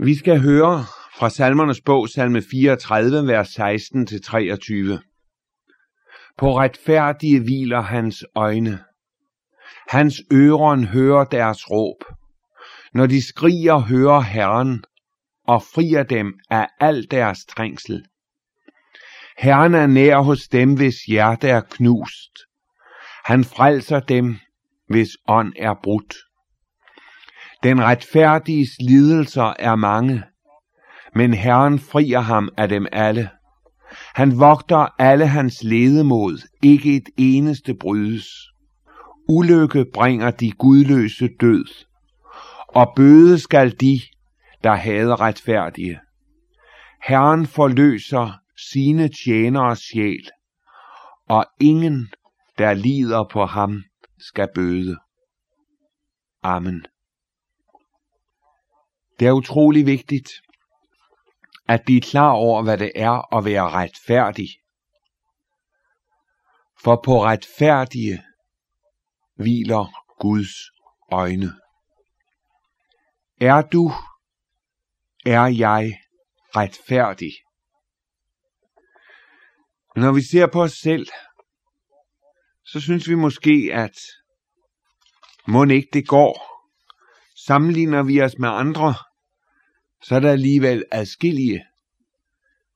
Vi skal høre fra salmernes bog, salme 34, vers 16-23. På retfærdige hviler hans øjne. Hans øren hører deres råb. Når de skriger, hører Herren og frier dem af al deres trængsel. Herren er nær hos dem, hvis hjerte er knust. Han frelser dem, hvis ånd er brudt. Den retfærdiges lidelser er mange, men Herren frier ham af dem alle. Han vogter alle hans ledemod, ikke et eneste brydes. Ulykke bringer de gudløse død, og bøde skal de, der hader retfærdige. Herren forløser sine tjeneres sjæl, og ingen, der lider på ham, skal bøde. Amen. Det er utrolig vigtigt at blive klar over, hvad det er at være retfærdig. For på retfærdige hviler Guds øjne. Er du, er jeg retfærdig? Når vi ser på os selv, så synes vi måske, at må ikke det går. Sammenligner vi os med andre, så er der alligevel adskillige,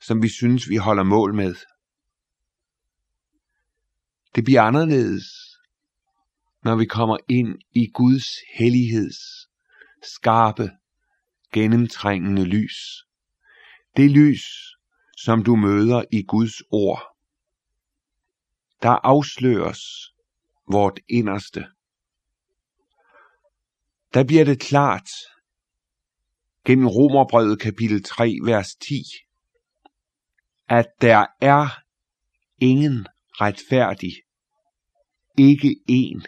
som vi synes, vi holder mål med. Det bliver anderledes, når vi kommer ind i Guds helligheds skarpe, gennemtrængende lys. Det lys, som du møder i Guds ord. Der afsløres vort inderste. Der bliver det klart, gennem Romerbrevet kapitel 3, vers 10, at der er ingen retfærdig, ikke en.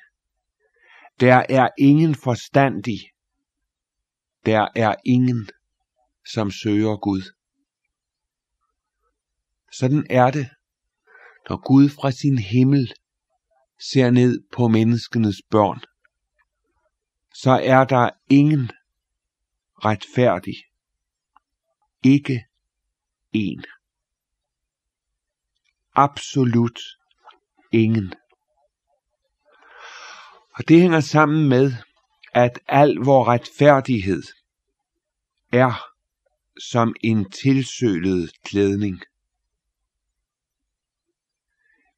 Der er ingen forstandig, der er ingen, som søger Gud. Sådan er det, når Gud fra sin himmel ser ned på menneskenes børn. Så er der ingen retfærdig. Ikke en. Absolut ingen. Og det hænger sammen med, at al vor retfærdighed er som en tilsølet klædning.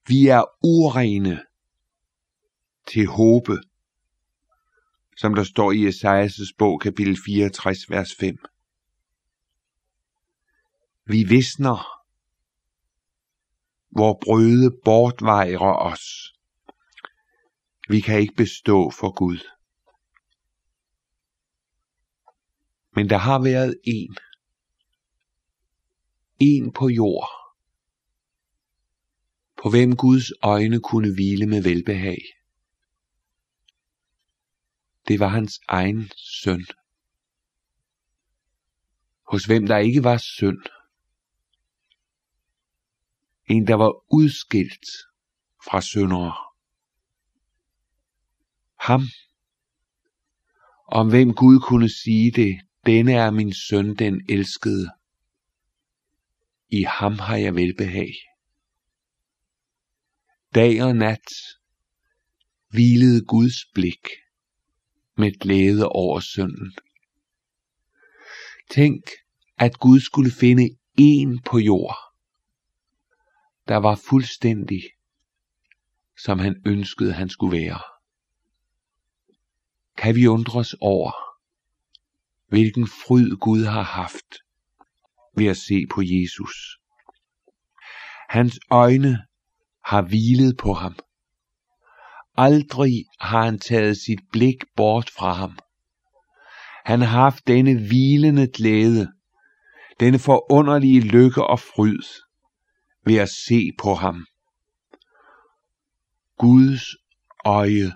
Vi er urene til håbe som der står i Esajas' bog, kapitel 64, vers 5. Vi visner, hvor brøde bortvejrer os. Vi kan ikke bestå for Gud. Men der har været en. En på jord. På hvem Guds øjne kunne hvile med velbehag det var hans egen søn. Hos hvem der ikke var synd. En, der var udskilt fra syndere. Ham, om hvem Gud kunne sige det, denne er min søn, den elskede. I ham har jeg velbehag. Dag og nat hvilede Guds blik med glæde over synden. Tænk, at Gud skulle finde en på jord, der var fuldstændig, som han ønskede, han skulle være. Kan vi undre os over, hvilken fryd Gud har haft ved at se på Jesus. Hans øjne har hvilet på ham. Aldrig har han taget sit blik bort fra ham. Han har haft denne hvilende glæde, denne forunderlige lykke og fryd ved at se på ham. Guds øje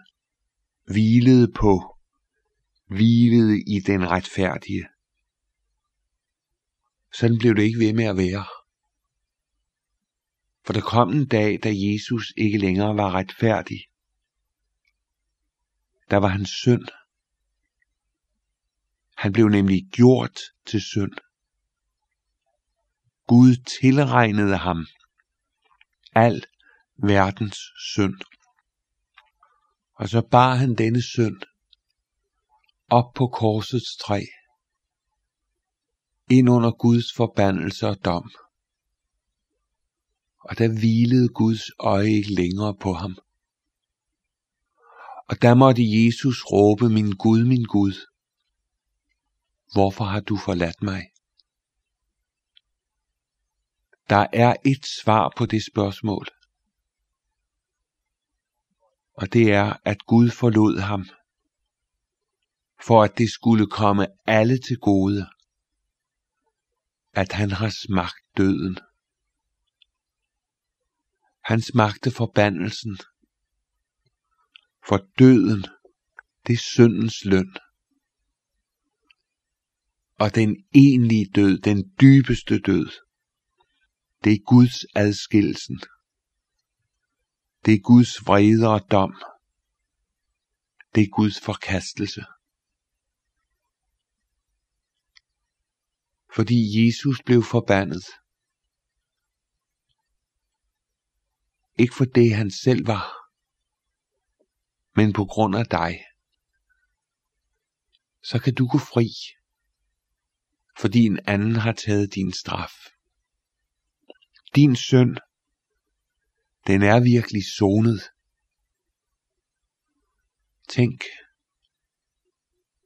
hvilede på, hvilede i den retfærdige. Sådan blev det ikke ved med at være. For der kom en dag, da Jesus ikke længere var retfærdig der var hans synd. Han blev nemlig gjort til synd. Gud tilregnede ham al verdens synd. Og så bar han denne synd op på korsets træ, ind under Guds forbandelse og dom. Og der hvilede Guds øje ikke længere på ham. Og der måtte Jesus råbe, min Gud, min Gud, hvorfor har du forladt mig? Der er et svar på det spørgsmål. Og det er, at Gud forlod ham, for at det skulle komme alle til gode, at han har smagt døden. Han smagte forbandelsen, for døden, det er syndens løn. Og den egentlige død, den dybeste død, det er Guds adskillelsen. Det er Guds vrede og dom. Det er Guds forkastelse. Fordi Jesus blev forbandet. Ikke for det han selv var, men på grund af dig. Så kan du gå fri, fordi en anden har taget din straf. Din søn, den er virkelig sonet. Tænk,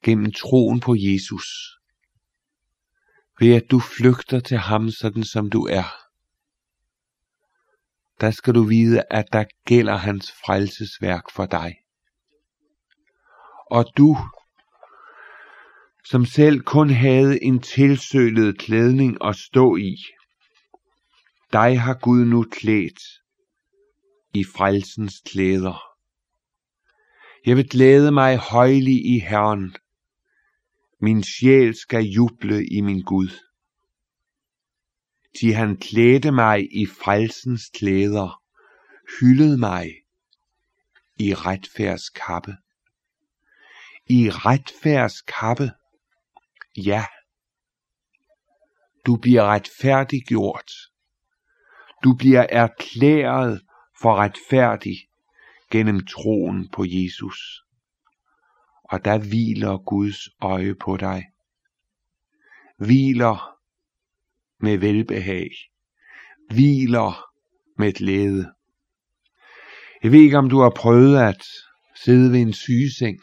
gennem troen på Jesus, ved at du flygter til ham sådan som du er, der skal du vide, at der gælder hans frelsesværk for dig. Og du, som selv kun havde en tilsølet klædning at stå i, dig har Gud nu klædt i frelsens klæder. Jeg vil glæde mig højlig i Herren. Min sjæl skal juble i min Gud. Til han klædte mig i frelsens klæder, hyldede mig i retfærds kappe. I retfærds kappe, ja, du bliver retfærdiggjort du bliver erklæret for retfærdig gennem troen på Jesus. Og der hviler Guds øje på dig. Hviler med velbehag. Hviler med glæde. Jeg ved ikke, om du har prøvet at sidde ved en sygeseng.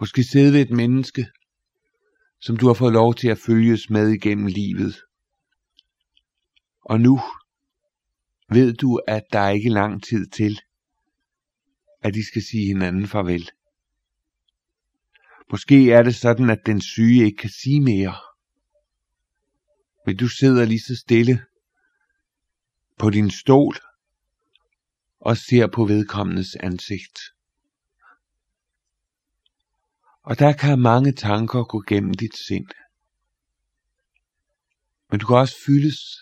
Måske sidde ved et menneske, som du har fået lov til at følges med igennem livet. Og nu ved du, at der er ikke lang tid til, at de skal sige hinanden farvel. Måske er det sådan, at den syge ikke kan sige mere. Men du sidder lige så stille på din stol og ser på vedkommendes ansigt. Og der kan mange tanker gå gennem dit sind. Men du kan også fyldes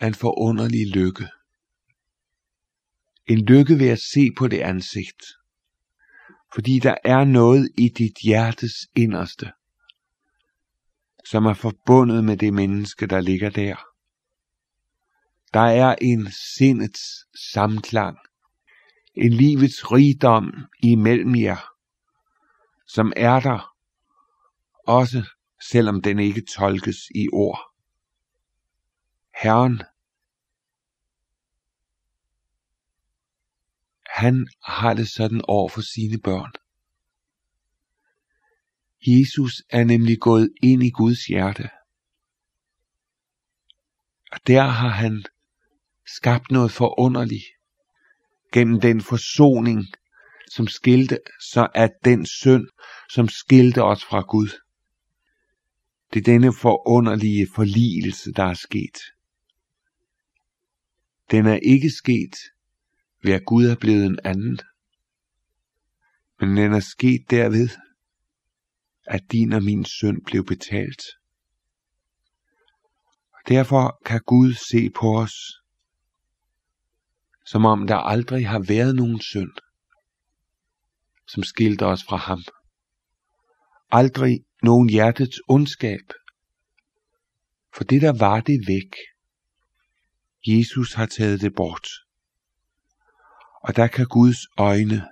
af en forunderlig lykke. En lykke ved at se på det ansigt. Fordi der er noget i dit hjertes inderste, som er forbundet med det menneske, der ligger der. Der er en sindets samklang, en livets rigdom imellem jer, som er der, også selvom den ikke tolkes i ord. Herren Han har det sådan over for sine børn. Jesus er nemlig gået ind i Guds hjerte. Og der har han skabt noget forunderligt gennem den forsoning, som skilte, så at den synd, som skilte os fra Gud. Det er denne forunderlige forligelse, der er sket. Den er ikke sket ved at Gud er blevet en anden. Men den er sket derved, at din og min synd blev betalt. Og derfor kan Gud se på os, som om der aldrig har været nogen synd, som skilte os fra ham. aldrig nogen hjertets ondskab. For det der var det væk. Jesus har taget det bort. Og der kan Guds øjne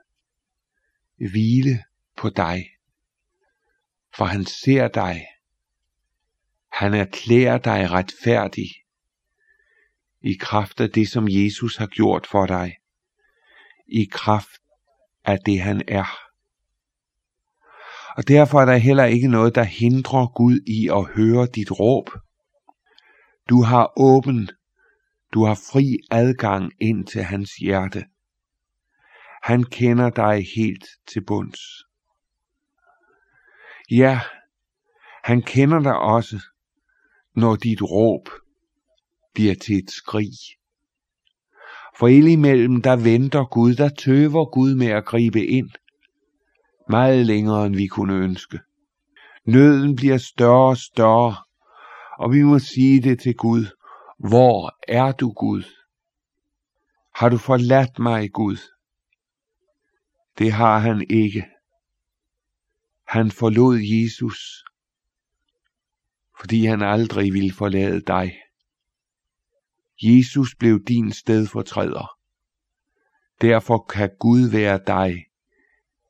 hvile på dig, for han ser dig. Han erklærer dig retfærdig i kraft af det, som Jesus har gjort for dig, i kraft af det, han er. Og derfor er der heller ikke noget, der hindrer Gud i at høre dit råb. Du har åben, du har fri adgang ind til hans hjerte. Han kender dig helt til bunds. Ja, han kender dig også, når dit råb bliver til et skrig. For indimellem, der venter Gud, der tøver Gud med at gribe ind. Meget længere, end vi kunne ønske. Nøden bliver større og større, og vi må sige det til Gud. Hvor er du, Gud? Har du forladt mig, Gud? Det har han ikke. Han forlod Jesus, fordi han aldrig ville forlade dig. Jesus blev din stedfortræder. Derfor kan Gud være dig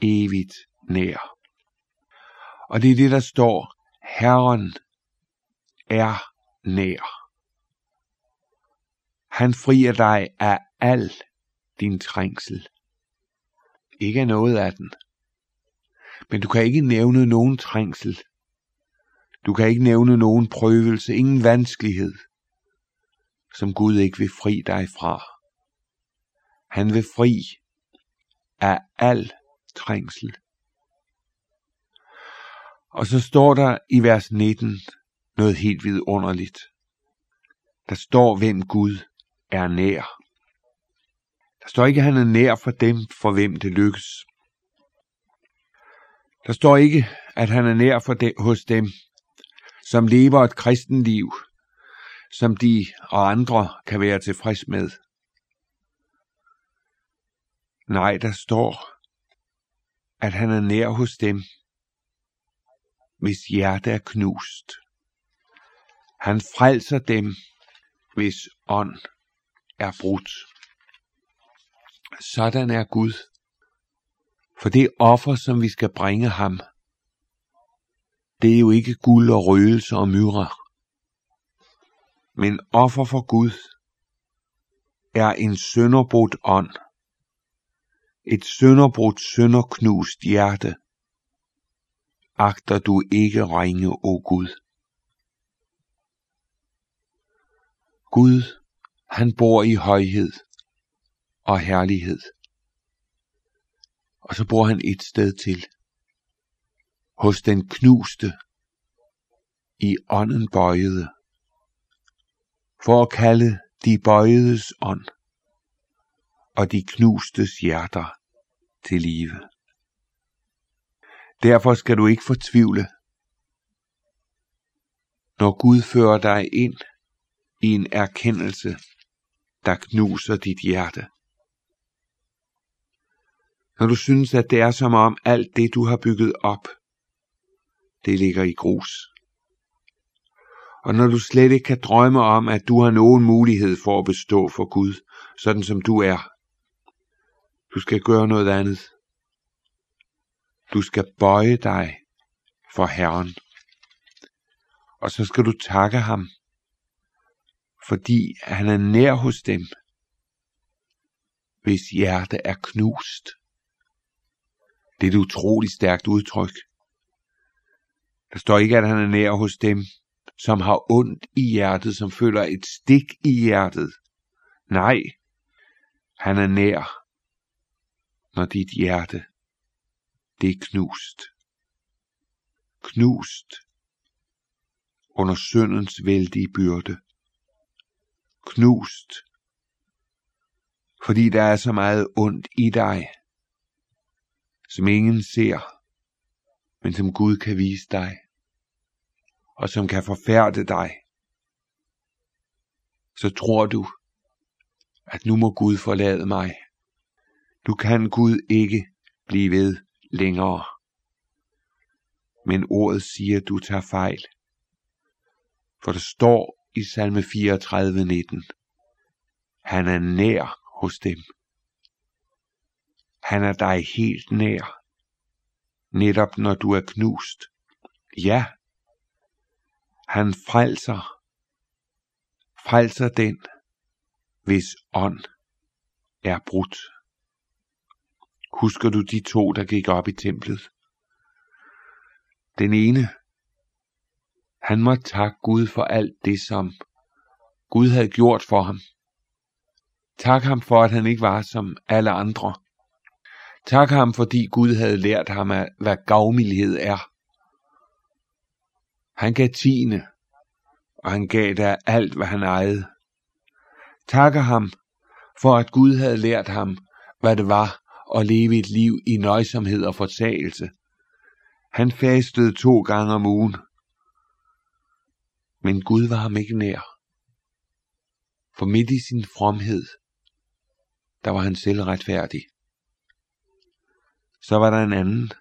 evigt nær. Og det er det, der står, Herren er nær. Han frier dig af al din trængsel. Ikke af noget af den. Men du kan ikke nævne nogen trængsel. Du kan ikke nævne nogen prøvelse, ingen vanskelighed, som Gud ikke vil fri dig fra. Han vil fri af al trængsel. Og så står der i vers 19 noget helt vidunderligt. Der står, hvem Gud er nær. Der står ikke, at han er nær for dem, for hvem det lykkes. Der står ikke, at han er nær for dem, hos dem, som lever et kristenliv, som de og andre kan være tilfreds med. Nej, der står, at han er nær hos dem, hvis hjerte er knust. Han frelser dem, hvis ånd er brudt. Sådan er Gud. For det offer, som vi skal bringe ham, det er jo ikke guld og røgelse og myrer. Men offer for Gud er en sønderbrudt ånd. Et sønderbrudt, sønderknust hjerte. Agter du ikke ringe, o Gud. Gud, han bor i højhed og herlighed. Og så bor han et sted til. Hos den knuste, i ånden bøjede. For at kalde de bøjedes ånd og de knustes hjerter til live. Derfor skal du ikke fortvivle, når Gud fører dig ind i en erkendelse, der knuser dit hjerte. Når du synes, at det er som om alt det, du har bygget op, det ligger i grus. Og når du slet ikke kan drømme om, at du har nogen mulighed for at bestå for Gud, sådan som du er, du skal gøre noget andet. Du skal bøje dig for Herren. Og så skal du takke ham, fordi han er nær hos dem, hvis hjerte er knust. Det er et utroligt stærkt udtryk. Der står ikke, at han er nær hos dem, som har ondt i hjertet, som føler et stik i hjertet. Nej, han er nær, når dit hjerte, det er knust. Knust under syndens vældige byrde. Knust, fordi der er så meget ondt i dig, som ingen ser, men som Gud kan vise dig, og som kan forfærde dig, så tror du, at nu må Gud forlade mig. Nu kan Gud ikke blive ved længere. Men ordet siger, at du tager fejl. For der står i salme 34, 19, han er nær hos dem. Han er dig helt nær, netop når du er knust. Ja, han frelser, frelser den, hvis ånd er brudt. Husker du de to, der gik op i templet? Den ene, han måtte takke Gud for alt det, som Gud havde gjort for ham. Tak ham for, at han ikke var som alle andre. Tak ham, fordi Gud havde lært ham, hvad gavmildhed er. Han gav tiende, og han gav der alt, hvad han ejede. Takker ham for, at Gud havde lært ham, hvad det var at leve et liv i nøjsomhed og forsagelse. Han fastede to gange om ugen. Men Gud var ham ikke nær. For midt i sin fromhed, der var han selv retfærdig. Så var der en anden.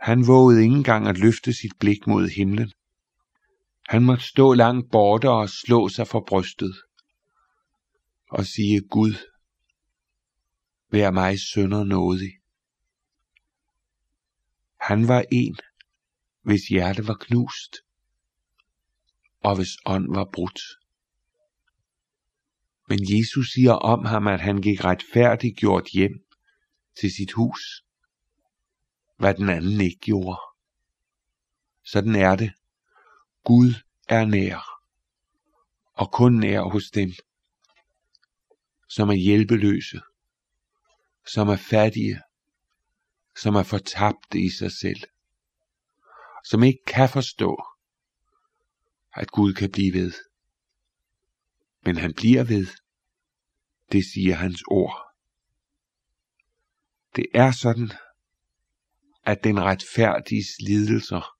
Han vågede ikke engang at løfte sit blik mod himlen. Han måtte stå langt borte og slå sig for brystet og sige, Gud, vær mig sønder nådig. Han var en, hvis hjerte var knust, og hvis ånd var brudt. Men Jesus siger om ham, at han gik retfærdigt gjort hjem til sit hus, hvad den anden ikke gjorde. Sådan er det. Gud er nær, og kun nær hos dem, som er hjælpeløse, som er fattige, som er fortabte i sig selv, som ikke kan forstå, at Gud kan blive ved. Men han bliver ved. Det siger hans ord. Det er sådan, at den retfærdige lidelser,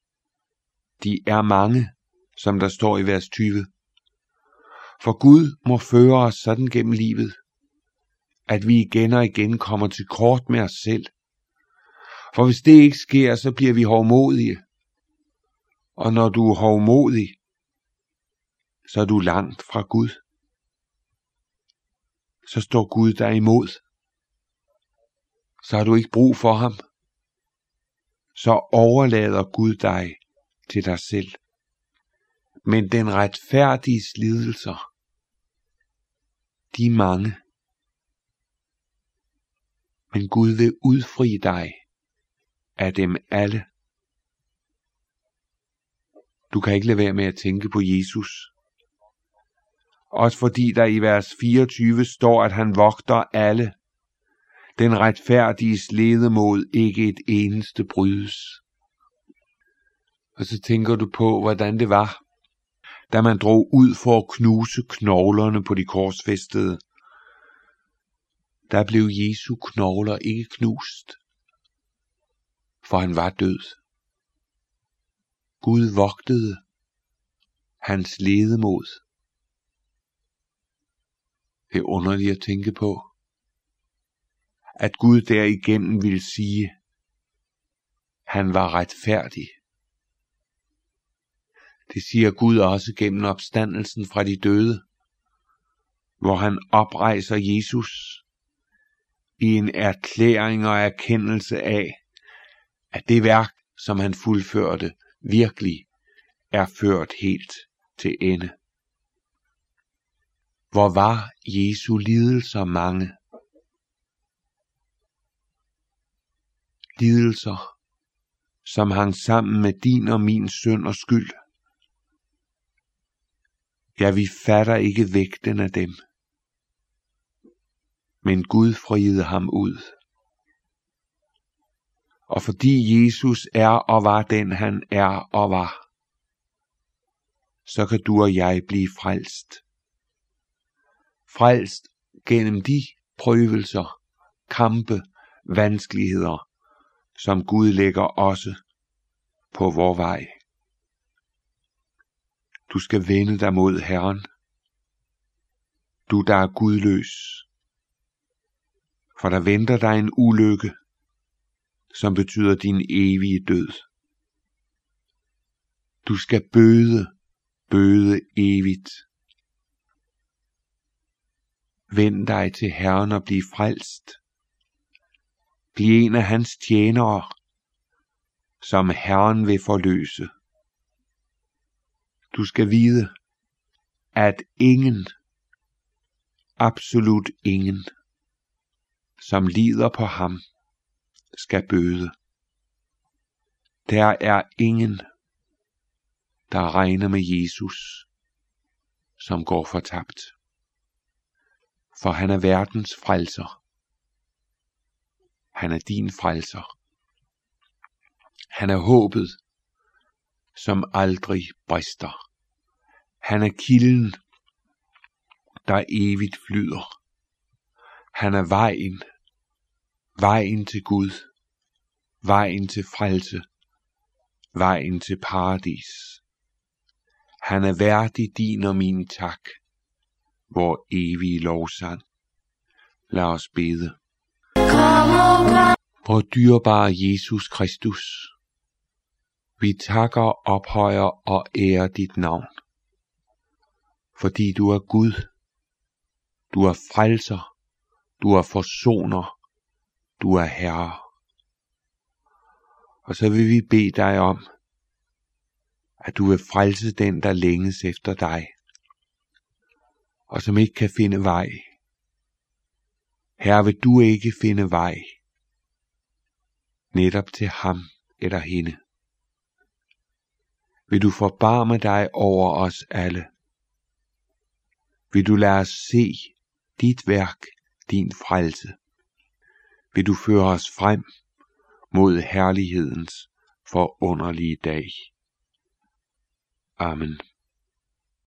de er mange, som der står i vers 20. For Gud må føre os sådan gennem livet, at vi igen og igen kommer til kort med os selv. For hvis det ikke sker, så bliver vi hovmodige. Og når du er hovmodig, så er du langt fra Gud. Så står Gud der imod. Så har du ikke brug for ham. Så overlader Gud dig til dig selv. Men den retfærdige lidelser, de er mange. Men Gud vil udfri dig af dem alle. Du kan ikke lade være med at tænke på Jesus. Også fordi der i vers 24 står, at han vogter alle. Den retfærdige ledemod ikke et eneste brydes. Og så tænker du på, hvordan det var, da man drog ud for at knuse knoglerne på de korsfæstede. Der blev Jesu knogler ikke knust, for han var død. Gud vogtede hans ledemod. Det er underligt at tænke på, at Gud derigennem ville sige, han var retfærdig. Det siger Gud også gennem opstandelsen fra de døde, hvor han oprejser Jesus i en erklæring og erkendelse af, at det værk, som han fuldførte, virkelig er ført helt til ende. Hvor var Jesu lidelser mange? Lidelser, som hang sammen med din og min synd og skyld. Ja, vi fatter ikke vægten af dem. Men Gud friede ham ud. Og fordi Jesus er og var den han er og var, så kan du og jeg blive frelst. Frelst gennem de prøvelser, kampe, vanskeligheder, som Gud lægger også på vor vej. Du skal vende dig mod Herren. Du, der er gudløs. For der venter dig en ulykke, som betyder din evige død. Du skal bøde, bøde evigt. Vend dig til Herren og bliv frelst blive en af hans tjenere, som Herren vil forløse. Du skal vide, at ingen, absolut ingen, som lider på ham, skal bøde. Der er ingen, der regner med Jesus, som går fortabt. For han er verdens frelser. Han er din frelser. Han er håbet, som aldrig brister. Han er kilden, der evigt flyder. Han er vejen, vejen til Gud, vejen til frelse, vejen til paradis. Han er værdig din og min tak, vor evige lovsang. Lad os bede. Vor dyrbare Jesus Kristus, vi takker, ophøjer og ærer dit navn, fordi du er Gud, du er frelser, du er forsoner, du er Herre. Og så vil vi bede dig om, at du vil frelse den, der længes efter dig, og som ikke kan finde vej. Her vil du ikke finde vej, netop til ham eller hende. Vil du forbarme dig over os alle? Vil du lade os se dit værk, din frelse? Vil du føre os frem mod herlighedens forunderlige dag? Amen.